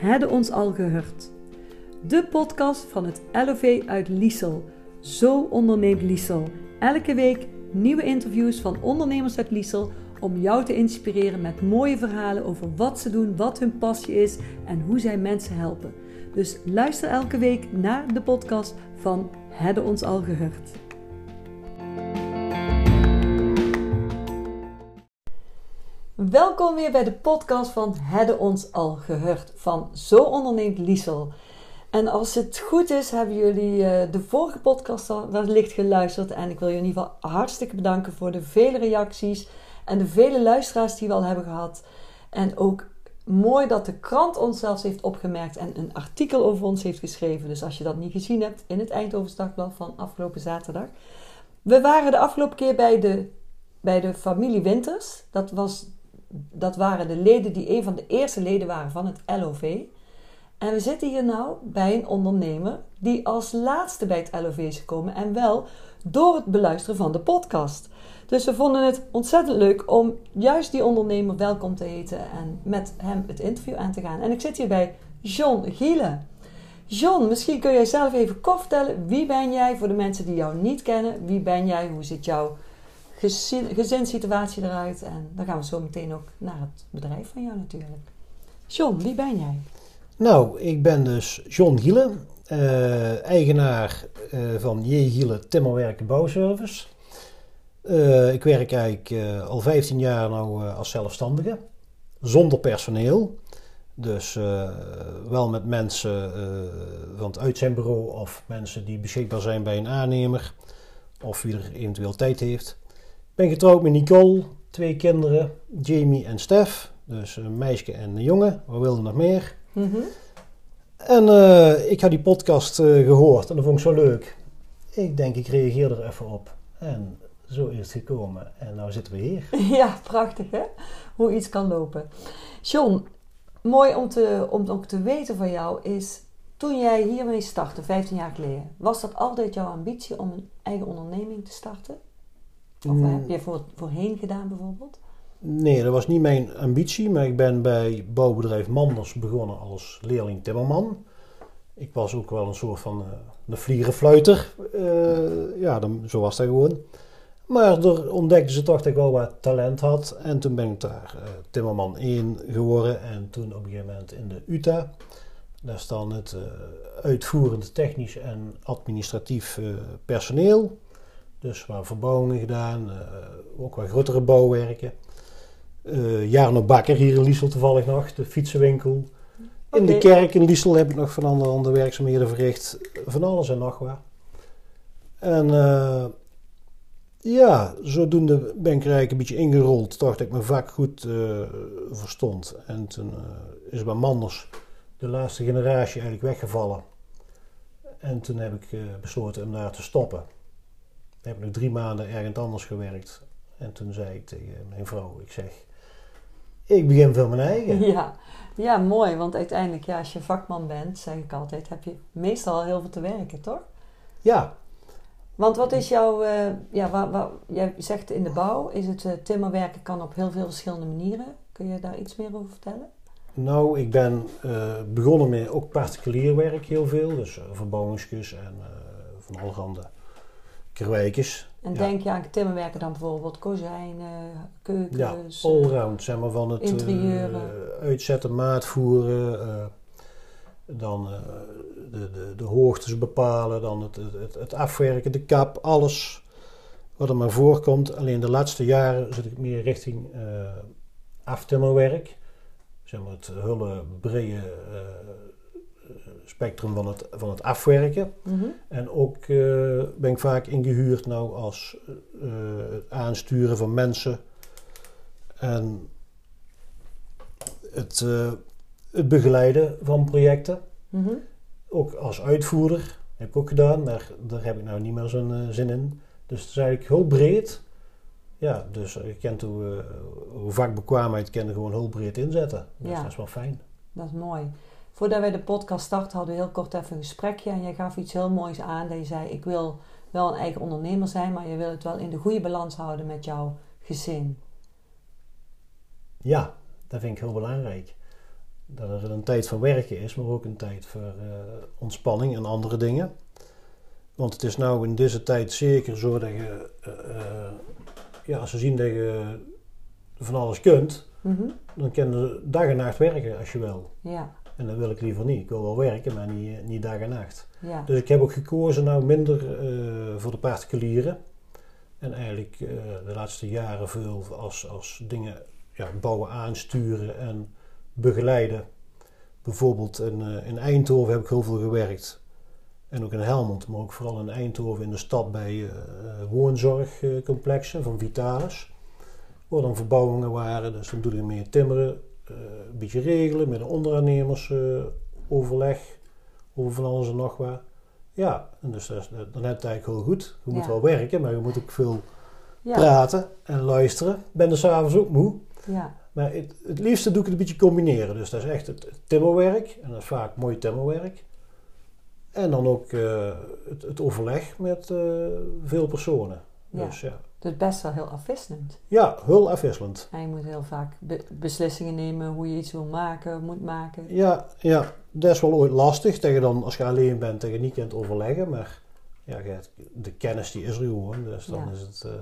Hadden ons al gehoord. De podcast van het LOV uit Liesel. Zo onderneemt Liesel. Elke week nieuwe interviews van ondernemers uit Liesel om jou te inspireren met mooie verhalen over wat ze doen, wat hun passie is en hoe zij mensen helpen. Dus luister elke week naar de podcast van Hadden ons al gehoord. Welkom weer bij de podcast van Hadden ons al gehoord van Zo onderneemt Liesel. En als het goed is, hebben jullie uh, de vorige podcast al wellicht geluisterd. En ik wil je in ieder geval hartstikke bedanken voor de vele reacties en de vele luisteraars die we al hebben gehad. En ook mooi dat de krant ons zelfs heeft opgemerkt en een artikel over ons heeft geschreven. Dus als je dat niet gezien hebt, in het Eindhoven Dagblad van afgelopen zaterdag. We waren de afgelopen keer bij de, bij de familie Winters. Dat was dat waren de leden die een van de eerste leden waren van het LOV. En we zitten hier nou bij een ondernemer die als laatste bij het LOV is gekomen en wel door het beluisteren van de podcast. Dus we vonden het ontzettend leuk om juist die ondernemer welkom te heten en met hem het interview aan te gaan. En ik zit hier bij John Gielen. John, misschien kun jij zelf even kort vertellen wie ben jij voor de mensen die jou niet kennen? Wie ben jij? Hoe zit jouw gezin, gezinssituatie eruit. En dan gaan we zo meteen ook naar het bedrijf van jou natuurlijk. John, wie ben jij? Nou, ik ben dus John Gielen, uh, eigenaar uh, van J. Gielen Timmerwerken Bouwservice. Uh, ik werk eigenlijk al 15 jaar nou als zelfstandige, zonder personeel. Dus wel met mensen van het uitzendbureau of mensen die beschikbaar zijn bij een aannemer of wie er eventueel tijd heeft ben getrouwd met Nicole, twee kinderen, Jamie en Stef. Dus een meisje en een jongen. We wilden nog meer. Mhm. En uh, ik had die podcast uh, gehoord en dat vond ik zo leuk. Ik denk, ik reageer er even op. En zo is het gekomen. En nou zitten we hier. Ja, prachtig hè? Hoe iets kan lopen. John, mooi om, te, om ook te weten van jou is... Toen jij hiermee startte, 15 jaar geleden... Was dat altijd jouw ambitie om een eigen onderneming te starten? Of mm. heb je voor, voorheen gedaan bijvoorbeeld? Nee, dat was niet mijn ambitie, maar ik ben bij bouwbedrijf Manders begonnen als leerling timmerman. Ik was ook wel een soort van uh, de vlierenfluiter. Uh, ja, dan, zo was dat gewoon. Maar er ontdekten ze toch dat ik wel wat talent had. En toen ben ik daar uh, timmerman 1 geworden. En toen op een gegeven moment in de UTA. Daar staan het uitvoerend technisch en administratief personeel. Dus waar verbouwingen gedaan, uh, ook wat grotere bouwwerken. Uh, Jarno Bakker hier in Liesel toevallig nog, de fietsenwinkel. In de kerk in Liesel heb ik nog van andere, andere werkzaamheden verricht. Van alles en nog wat. En uh, ja, zodoende ben ik eigenlijk een beetje ingerold. Toch dat ik mijn vak goed uh, verstond. En toen is bij Manders de laatste generatie eigenlijk weggevallen. En toen heb ik besloten om daar te stoppen heb ik nog drie maanden ergens anders gewerkt. En toen zei ik tegen mijn vrouw, ik zeg, ik begin voor mijn eigen. Ja, ja mooi. Want uiteindelijk, ja, als je vakman bent, zeg ik altijd, heb je meestal heel veel te werken, toch? Ja. Want wat is jouw, uh, ja, waar, waar, jij zegt in de bouw, is het uh, timmerwerken kan op heel veel verschillende manieren. Kun je daar iets meer over vertellen? Nou, ik ben uh, begonnen met ook particulier werk heel veel. Dus verbouwingskus en van allerhande En denk je aan timmerwerken dan bijvoorbeeld kozijnen, keukens? Ja, allround, zeg maar, van het interieuren. Uh, uitzetten, maatvoeren, uh, dan uh, de, de, de hoogtes bepalen, dan het, het, het afwerken, de kap, alles wat er maar voorkomt. Alleen de laatste jaren zit ik meer richting aftimmerwerk. Zeg maar het hullen, brede spectrum van het, van het afwerken. Mhm. En ook uh, ben ik vaak ingehuurd nou als uh, het aansturen van mensen en het, uh, het begeleiden van projecten. Mhm. Ook als uitvoerder heb ik ook gedaan, maar daar heb ik nou niet meer zo'n zin in. Dus het is eigenlijk heel breed. Ja, dus je kent hoe, hoe vakbekwaamheid kan gewoon heel breed inzetten. Dus dat is wel fijn. Dat is mooi. Voordat wij de podcast starten hadden we heel kort even een gesprekje. En jij gaf iets heel moois aan. Dat je zei, ik wil wel een eigen ondernemer zijn, maar je wil het wel in de goede balans houden met jouw gezin. Ja, dat vind ik heel belangrijk. dat er een tijd van werken is, maar ook een tijd voor eh, ontspanning en andere dingen. Want het is nou in deze tijd zeker zo dat je, eh, eh, ja, als ze zien dat je van alles kunt, Mhm. dan kan je dag en nacht werken als je wil. Ja, En dat wil ik liever niet. Ik wil wel werken, maar niet, niet dag en nacht. ja. Dus ik heb ook gekozen nou minder eh, voor de particulieren. En eigenlijk eh, de laatste jaren veel als, als dingen ja, bouwen, aansturen en begeleiden. Bijvoorbeeld in, eh, in Eindhoven heb ik heel veel gewerkt. En ook in Helmond, maar ook vooral in Eindhoven in de stad bij woonzorgcomplexen van Vitalis. Waar dan verbouwingen waren. Dus dan doe je meer timmeren, een beetje regelen met de onderaannemers eh, overleg over van alles en nog wat. Ja, en dus dat is- dan heb je het eigenlijk heel goed. Je moet Ja. wel werken, maar je moet ook veel Ja, praten en luisteren. Ik ben er s'avonds ook moe. ja, Maar het, het liefste doe ik het een beetje combineren. Dus dat is echt het, timmerwerk. En dat is vaak mooi timmerwerk. En dan ook eh, het, het overleg met eh, veel personen. Dus ja, is best wel heel afwisselend. ja heel afwisselend. En je moet heel vaak be- beslissingen nemen hoe je iets wil maken, moet maken. Ja, ja, dat is wel ooit lastig. Dat je dan, als je alleen bent, dat je niet kunt overleggen. Maar ja, de kennis die is er gewoon. Dus dan Ja. is het... eh,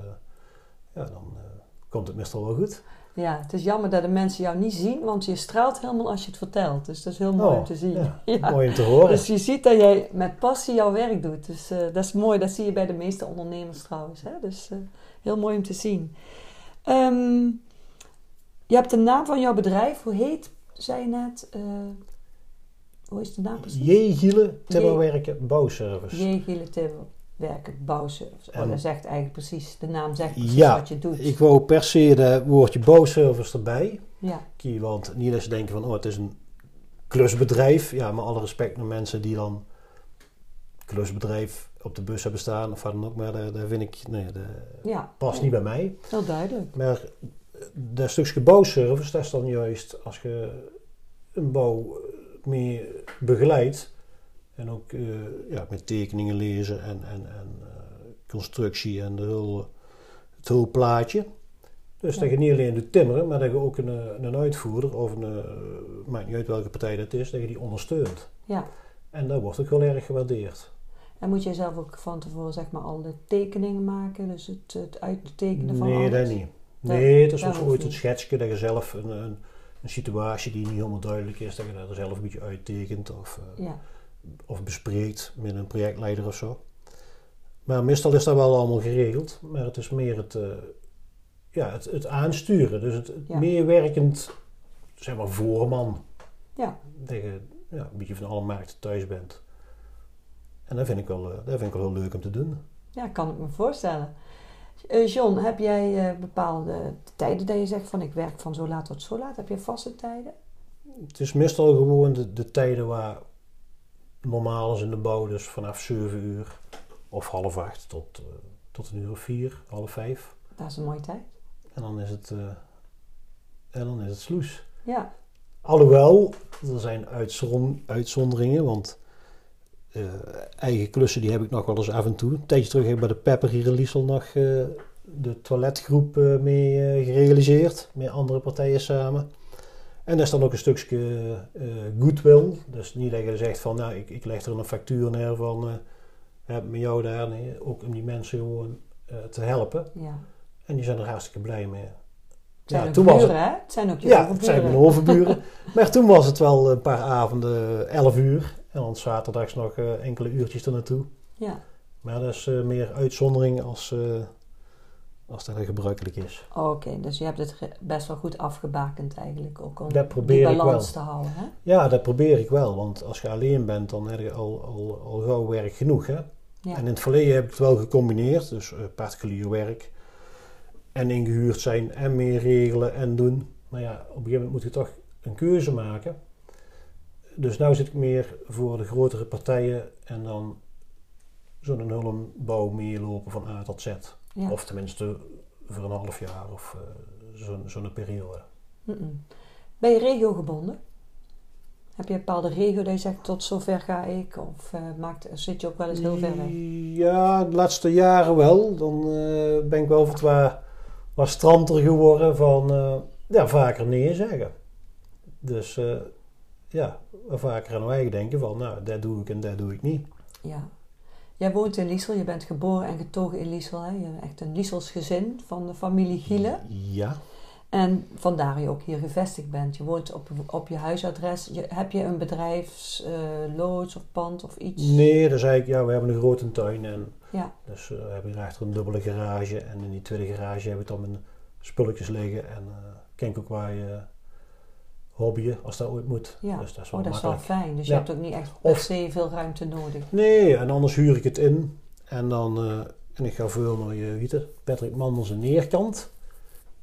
ja, dan eh, komt het meestal wel goed. Ja, het is jammer dat de mensen jou niet zien, want je straalt helemaal als je het vertelt. Dus dat is heel mooi Oh, om te zien. ja. Ja. Mooi om te horen. Dus je ziet dat jij met passie jouw werk doet. Dus eh, dat is mooi. Dat zie je bij de meeste ondernemers trouwens. Hè? Dus eh, heel mooi om te zien. Ehm, je hebt de naam van jouw bedrijf. Hoe heet, zei je net? eh, hoe is de naam precies? J. Gielen, timmerwerken, bouwservice. J. Giele Timmer, werken, bouwservice. Oh, En- dat zegt eigenlijk precies, de naam zegt precies Ja, wat je doet. Ik wou per se het woordje bouwservice erbij. Ja, Kie, Want niet dat ze denken van, oh, het is een klusbedrijf. Ja, met alle respect naar mensen die dan klusbedrijf op de bus hebben staan of wat dan ook. Maar daar, vind ik, nee, dat ja. past niet bij mij. Heel duidelijk. Maar dat stukje bouwservice, dat is dan juist als je een bouw meer begeleidt. En ook eh, ja, met tekeningen lezen en, en, en eh, constructie en de het hele plaatje. Dus Ja. dat je niet alleen doet timmeren, maar dat je ook een, eh, een uitvoerder of een, maakt niet uit welke partij dat is, dat je die ondersteunt. Ja. En dat wordt ook wel erg gewaardeerd. En moet jij zelf ook van tevoren zeg maar al de tekeningen maken? Dus het, het uittekenen van Nee, alles? dat niet. Dat- Nee, het is dat hoeft ooit een schetsje dat je zelf een, een, een situatie die niet helemaal duidelijk is, dat je daar zelf een beetje uittekent of, Ja, of bespreekt met een projectleider of zo. Maar meestal is dat wel allemaal geregeld, maar het is meer het, eh, ja, het, het aansturen. Dus het, Ja. meewerkend, zeg maar, voorman. ja. Dat je ja, een beetje van alle markten thuis bent. En dat vind ik wel, eh, dat vind ik wel heel leuk om te doen. ja kan ik me voorstellen. Eh, John, heb jij bepaalde tijden dat je zegt van ik werk van zo laat tot zo laat? Heb je vaste tijden? Het is meestal gewoon de, de tijden waar normaal is in de bouw, dus vanaf 7 uur of half acht tot, eh, tot een uur of vier, half vijf. Dat is een mooie tijd. En dan is het, eh, en dan is het sloes. Ja, Alhoewel, er zijn uitzon- uitzonderingen, want eh, eigen klussen die heb ik nog wel eens af en toe. Een tijdje terug heb ik bij de Pepper hier in Liesel nog de toiletgroep mee gerealiseerd, met andere partijen samen. En dat is dan ook een stukje eh, goodwill. Dus niet dat je zegt van, nou, ik, ik leg er een factuur neer van, eh heb met jou daar. Nee, ook om die mensen gewoon eh, te helpen. ja. En die zijn er hartstikke blij mee. Het zijn Ja, toen was het- hè? Het zijn ook je Ja, het zijn mijn overburen. maar toen was het wel een paar avonden 11 uur. En dan zaterdags nog enkele uurtjes er naartoe. Ja, Maar dat is meer uitzondering als, als dat gebruikelijk is. oké. dus je hebt het best wel goed afgebakend eigenlijk. Ook om Dat probeer die ik balans wel. te houden, hè? Ja, dat probeer ik wel. Want als je alleen bent, dan heb je al, al, al gauw werk genoeg. Hè? Ja. En in het verleden heb ik het wel gecombineerd. Dus eh, particulier werk. En ingehuurd zijn en meer regelen en doen. Maar ja, op een gegeven moment moet je toch een keuze maken. Dus nu zit ik meer voor de grotere partijen en dan zo'n hulmbouw meelopen van A tot Z. Ja. Of tenminste voor een half jaar of eh, zo'n zo'n periode. Ben je regiogebonden? Heb je een bepaalde regio dat je zegt tot zover ga ik? Of eh, maakt, zit je ook wel eens heel ver weg? Ja, de laatste jaren wel. Dan eh, ben ik wel wat, wat, wat stranter geworden van ja, vaker nee zeggen. Dus ja, vaker aan eigen denken van, nou, dat doe ik en dat doe ik niet. Ja. Jij woont in Liesel, je bent geboren en getogen in Liesel. Hè? Je bent echt een Liesels gezin van de familie Gielen. Ja. En vandaar je ook hier gevestigd bent. Je woont op, op je huisadres. Je, heb je een bedrijfsloods of pand of iets? Nee, dat is eigenlijk, ja, we hebben een grote tuin en Ja, dus eh, we hebben hier achter een dubbele garage en in die tweede garage heb ik dan mijn spulletjes liggen en eh kijk ook waar je hobbyen als dat ooit moet. ja. Dus dat is wel oh, dat is wel fijn. Dus je hebt ook niet echt per Of- se veel ruimte nodig. Nee, en anders huur ik het in en dan eh, en ik ga veel naar je Wieter, Patrick Mandels Neerkant.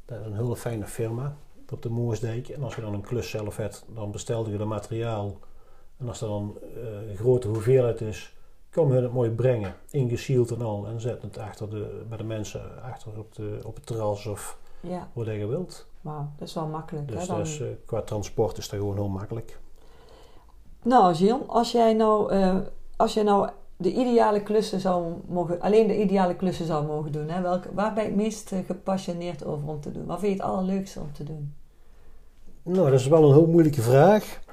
Dat is een hele fijne firma op de Moersdijk. En als je dan een klus zelf hebt, dan bestel je de materiaal. En als er dan eh, een grote hoeveelheid is, kom hun het mooi brengen. Ingesield en al. En zet het achter de, bij de mensen achter op, de, op het terras of Ja, waar je wilt. Wauw. Dat is wel makkelijk. Dus hè? dat Dan... is, eh, qua transport is dat gewoon heel makkelijk. Nou, Jill, als jij nou, eh, als jij nou de ideale klussen zou mogen, alleen de ideale klussen zou mogen doen, hè, welke, waar ben je het meest eh, gepassioneerd over om te doen? Wat vind je het allerleukste om te doen? Nou, dat is wel een heel moeilijke vraag.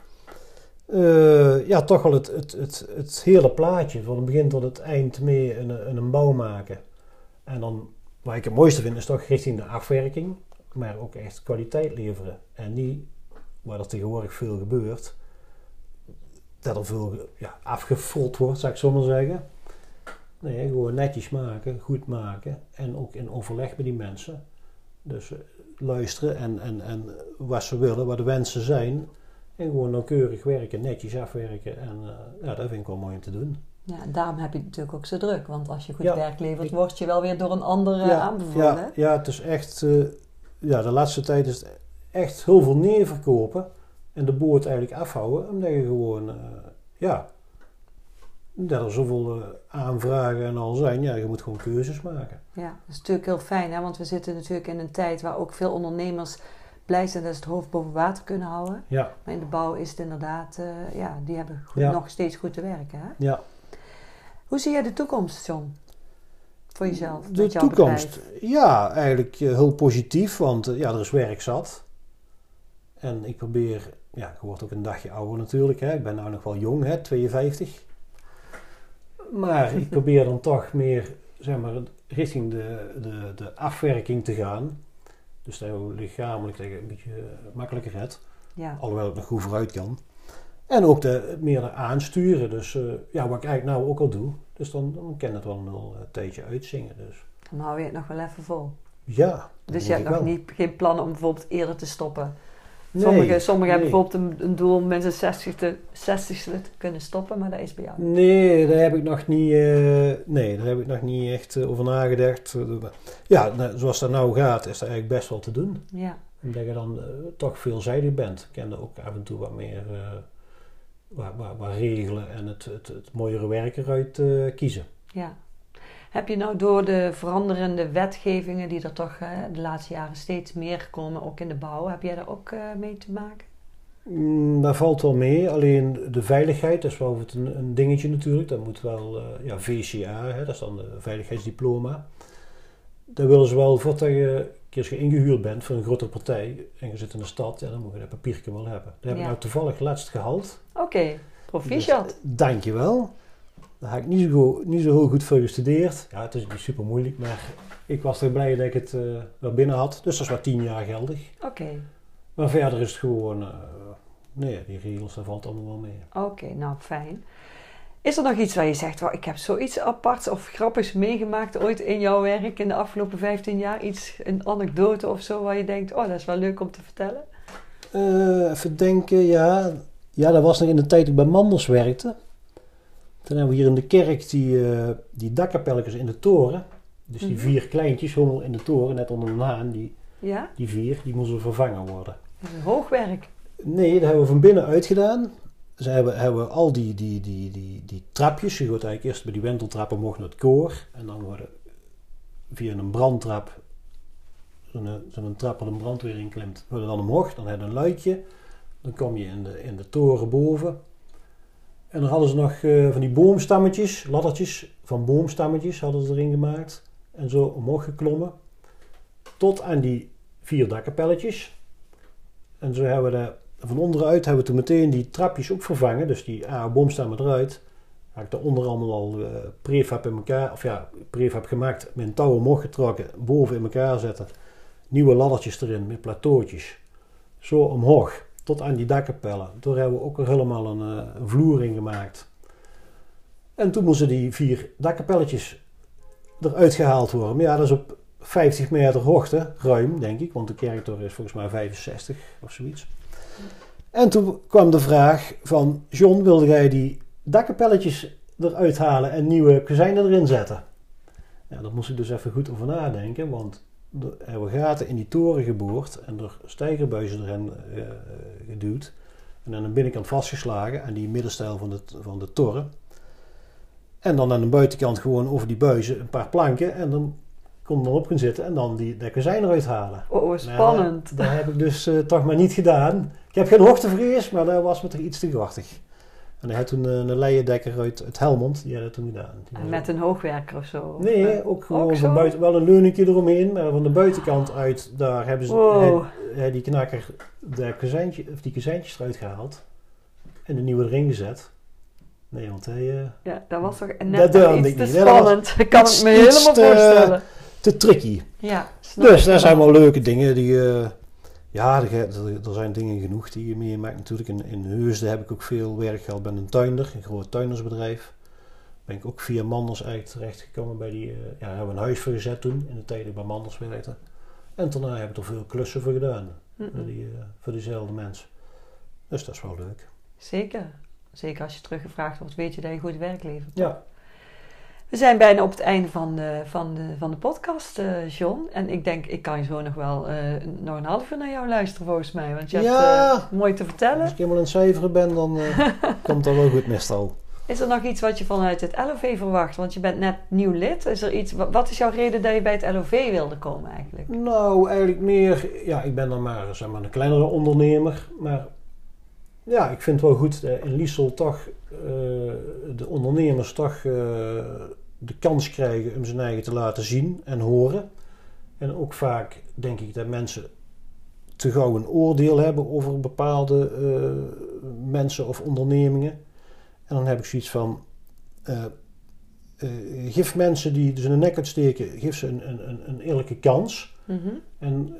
Ja, toch wel het, het, het, het hele plaatje, van het begin tot het eind mee in een, in een bouw maken. En dan, wat ik het mooiste vind, is toch richting de afwerking, maar ook echt kwaliteit leveren. En niet, waar er tegenwoordig veel gebeurt, dat er veel ja, afgefrot wordt, zou ik zo maar zeggen. Nee, gewoon netjes maken, goed maken en ook in overleg met die mensen. Dus eh, luisteren en, en, en wat ze willen, wat de wensen zijn. En gewoon nauwkeurig werken, netjes afwerken. En eh, ja, dat vind ik wel mooi om te doen. Ja, daarom heb je het natuurlijk ook zo druk, want als je goed Ja, werk levert, word je wel weer door een ander eh, ja, aanbevolen. ja, ja, het is echt... ja, de laatste tijd is het echt heel veel neerverkopen. En de boord eigenlijk afhouden. Omdat je gewoon... eh, ja... Dat er zoveel eh, aanvragen en al zijn. Ja, je moet gewoon keuzes maken. Ja, dat is natuurlijk heel fijn, hè? want we zitten natuurlijk in een tijd waar ook veel ondernemers blij zijn dat ze het hoofd boven water kunnen houden. Ja, Maar in de bouw is het inderdaad, eh, ja, die hebben goed- Ja. nog steeds goed te werken. Hè? ja. Hoe zie jij de toekomst, John? Voor jezelf, De jouw toekomst, bedrijf? ja, eigenlijk eh, heel positief, want eh, ja, er is werk zat. En ik probeer, ja, ik word ook een dagje ouder natuurlijk, hè. ik ben nou nog wel jong, hè, 52. Maar ik probeer dan toch meer, zeg maar, richting de, de, de afwerking te gaan. Dus dat je lichamelijk een beetje eh, makkelijker hebt. Ja, Alhoewel ik nog goed vooruit kan. En ook de, meer aansturen. Dus eh, ja, wat ik eigenlijk nou ook al doe. Dus dan, dan kan het wel een heel eh, tijdje uitzingen. Dus dan hou je het nog wel even vol. ja. Dus je hebt nog wel. niet, geen plannen om bijvoorbeeld eerder te stoppen. Nee, sommigen sommigen hebben bijvoorbeeld een, een doel om mensen 60 te, 60 te kunnen stoppen, maar dat is bij jou. Nee, daar heb ik nog niet, nee, daar heb ik nog niet echt eh, over nagedacht. Ja, nou, zoals dat nou gaat, is dat eigenlijk best wel te doen. Ja, Omdat je dan toch veelzijdig bent. Ik kan er ook af en toe wat meer wat, wat, wat regelen en het, het, het mooiere werk eruit eh, kiezen. ja. Heb je nou door de veranderende wetgevingen die er toch eh, de laatste jaren steeds meer komen, ook in de bouw, heb jij daar ook eh, mee te maken? Mm, dat valt wel mee, alleen de veiligheid, dat is wel een, een dingetje natuurlijk. Dat moet wel, ja, VCA, hè, dat is dan de veiligheidsdiploma. Daar willen ze wel, voordat je keer als je ingehuurd bent voor een grotere partij en je zit in de stad, ja, dan moet je dat papiertje wel hebben. Dat heb ik nou toevallig laatst gehaald. Oké, proficiat. Dus, dankjewel. Daar heb ik niet zo, niet zo heel goed voor gestudeerd. Ja, het is niet super moeilijk, maar ik was er blij dat ik het eh, wel binnen had. Dus dat is maar tien jaar geldig. Oké, Maar verder is het gewoon, eh, nee, die regels, dat valt allemaal wel mee. oké, nou fijn. Is er nog iets waar je zegt, "Wauw, ik heb zoiets aparts of grappigs meegemaakt ooit in jouw werk in de afgelopen 15 jaar? Iets, een anekdote of zo waar je denkt, oh dat is wel leuk om te vertellen? Eh, even denken, ja. Ja, dat was nog in de tijd dat ik bij Mandels werkte. Toen hebben we hier in de kerk die, eh die dakkapelletjes in de toren. Dus die Mhm. vier kleintjes helemaal in de toren, net onder de haan. Die, Ja, die vier, die moesten vervangen worden. dat is een hoogwerk. Nee, dat hebben we van binnen uitgedaan. Ze hebben, hebben al die, die, die, die, die trapjes. Je gaat eigenlijk eerst bij die wenteltrappen omhoog naar het koor. En dan worden via een brandtrap, zo'n zo'n trap waar een brandweer in klimt, worden dan omhoog. Dan heb je een luikje. Dan kom je in de, in de toren boven. En dan hadden ze nog eh, van die boomstammetjes, laddertjes van boomstammetjes hadden ze erin gemaakt. En zo omhoog geklommen. Tot aan die vier dakkapelletjes. En zo hebben we dat van onderuit hebben we toen meteen die trapjes ook vervangen. Dus die A-bom staan eruit. Had ik daaronder allemaal al uh, prefab in elkaar, of ja, prefab gemaakt, met een touw omhoog getrokken, boven in elkaar zetten. Nieuwe laddertjes erin met plateautjes. Zo omhoog, tot aan die dakkapellen. Toen hebben we ook er helemaal een, uh, een vloer in gemaakt. En toen moesten die vier dakkapelletjes eruit gehaald worden. Maar ja, dat is op 50 meter hoogte, ruim denk ik, want de kerktoren is volgens mij 65 of zoiets. En toen kwam de vraag van, John, wilde jij die dakkapelletjes eruit halen en nieuwe kozijnen erin zetten? Ja, daar moest ik dus even goed over nadenken, want er hebben gaten in die toren geboord en er stijgerbuizen erin uh, geduwd. En aan de binnenkant vastgeslagen aan die middenstijl van de, van de toren. En dan aan de buitenkant gewoon over die buizen een paar planken. En dan kon er erop gaan zitten en dan die, de kozijn eruit halen. Oh, oh spannend. Nou, dat, heb ik dus uh, toch maar niet gedaan. Ik heb geen hoogtevrees, maar dat was me toch iets te krachtig. En hij had toen uh, een leiendekker uit, uit Helmond, die had dat toen gedaan. En met een hoogwerker of zo? Nee, of, ook gewoon ook van buiten, wel een leuningje eromheen, maar van de buitenkant uit, daar hebben ze wow. hij, die knakker de kozijntje, of die kozijntjes eruit gehaald en de nieuwe erin gezet. Nee, want hij... Ja, dat was toch net dat iets te spannend. Ik kan het me helemaal te, voorstellen. Te tricky. Ja, Dus daar zijn wel leuke dingen die... Uh, ja, er, er, zijn dingen genoeg die je meemaakt natuurlijk. In, in Heusden heb ik ook veel werk gehad bij een tuinder, een groot tuindersbedrijf. Ben ik ook via Manders eigenlijk terechtgekomen bij die... Uh, ja, hebben we een huis voor gezet toen, in de tijd dat ik bij Manders werkte. En daarna heb ik er veel klussen voor gedaan. Mm -mm. Voor, die, voor diezelfde mensen. Dus dat is wel leuk. Zeker. Zeker als je teruggevraagd wordt, weet je dat je goed werk levert. Ja. We zijn bijna op het einde van de, van de, van de podcast, uh, John. En ik denk, ik kan je zo nog wel uh, nog een half uur naar jou luisteren volgens mij. Want je ja, hebt uh, mooi te vertellen. Als ik helemaal een cijferen ben, dan komt dat wel goed meestal. Is er nog iets wat je vanuit het LOV verwacht? Want je bent net nieuw lid. Is er iets, wat is jouw reden dat je bij het LOV wilde komen eigenlijk? Nou, eigenlijk meer... Ja, ik ben dan maar, zeg maar een kleinere ondernemer. Maar ja, ik vind het wel goed in Liesel toch de ondernemers toch de kans krijgen om zijn eigen te laten zien en horen. En ook vaak denk ik dat mensen te gauw een oordeel hebben over bepaalde uh, mensen of ondernemingen. En dan heb ik zoiets van. geef mensen die dus een nek uitsteken, geef ze een, een, een eerlijke kans. Mm -hmm. En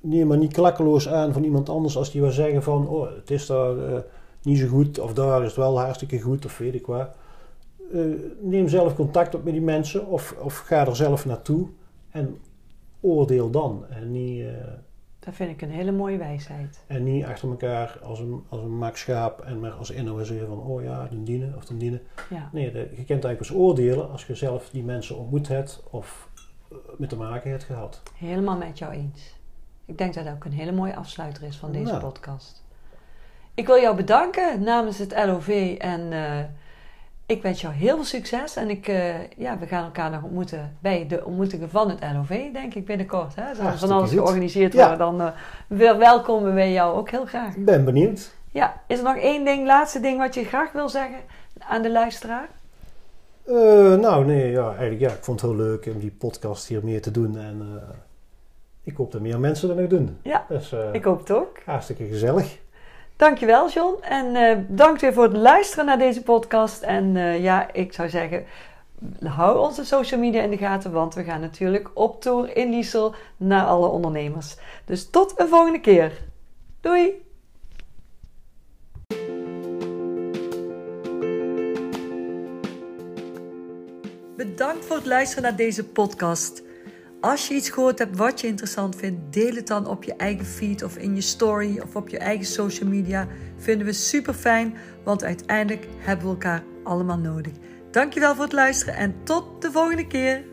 neem maar niet klakkeloos aan van iemand anders als die wil zeggen van oh, het is daar niet zo goed of daar is het wel hartstikke goed of weet ik wat. Uh, neem zelf contact op met die mensen of, of ga er zelf naartoe en oordeel dan. En niet, uh, dat vind ik een hele mooie wijsheid. En niet achter elkaar als een, als een mak schaap en maar als inhoud zeggen van oh ja, dan dienen of dan dienen. Ja. Nee, de, je kent eigenlijk pas oordelen als je zelf die mensen ontmoet hebt of met te maken hebt gehad. Helemaal met jou eens. Ik denk dat dat ook een hele mooie afsluiter is van deze podcast. Ik wil jou bedanken namens het LOV en uh, ik wens jou heel veel succes. En ik, uh, ja, we gaan elkaar nog ontmoeten bij de ontmoetingen van het LOV, denk ik binnenkort. Hè? Als er van alles georganiseerd wordt, dan uh, welkomen wij jou ook heel graag. Ik ben benieuwd. Ja, is er nog één ding, laatste ding wat je graag wil zeggen aan de luisteraar? nou, nee, ja, eigenlijk ja, ik vond het heel leuk om die podcast hier meer te doen en ik hoop dat meer mensen dat nog doen. Ja, dus, ik hoop het ook. Hartstikke gezellig. Dankjewel John. En uh, dank weer voor het luisteren naar deze podcast. En uh, ja, ik zou zeggen, hou onze social media in de gaten. Want we gaan natuurlijk op tour in Liesel naar alle ondernemers. Dus tot een volgende keer. Doei! Bedankt voor het luisteren naar deze podcast. Als je iets gehoord hebt wat je interessant vindt, deel het dan op je eigen feed of in je story of op je eigen social media. Vinden we super fijn, want uiteindelijk hebben we elkaar allemaal nodig. Dankjewel voor het luisteren en tot de volgende keer.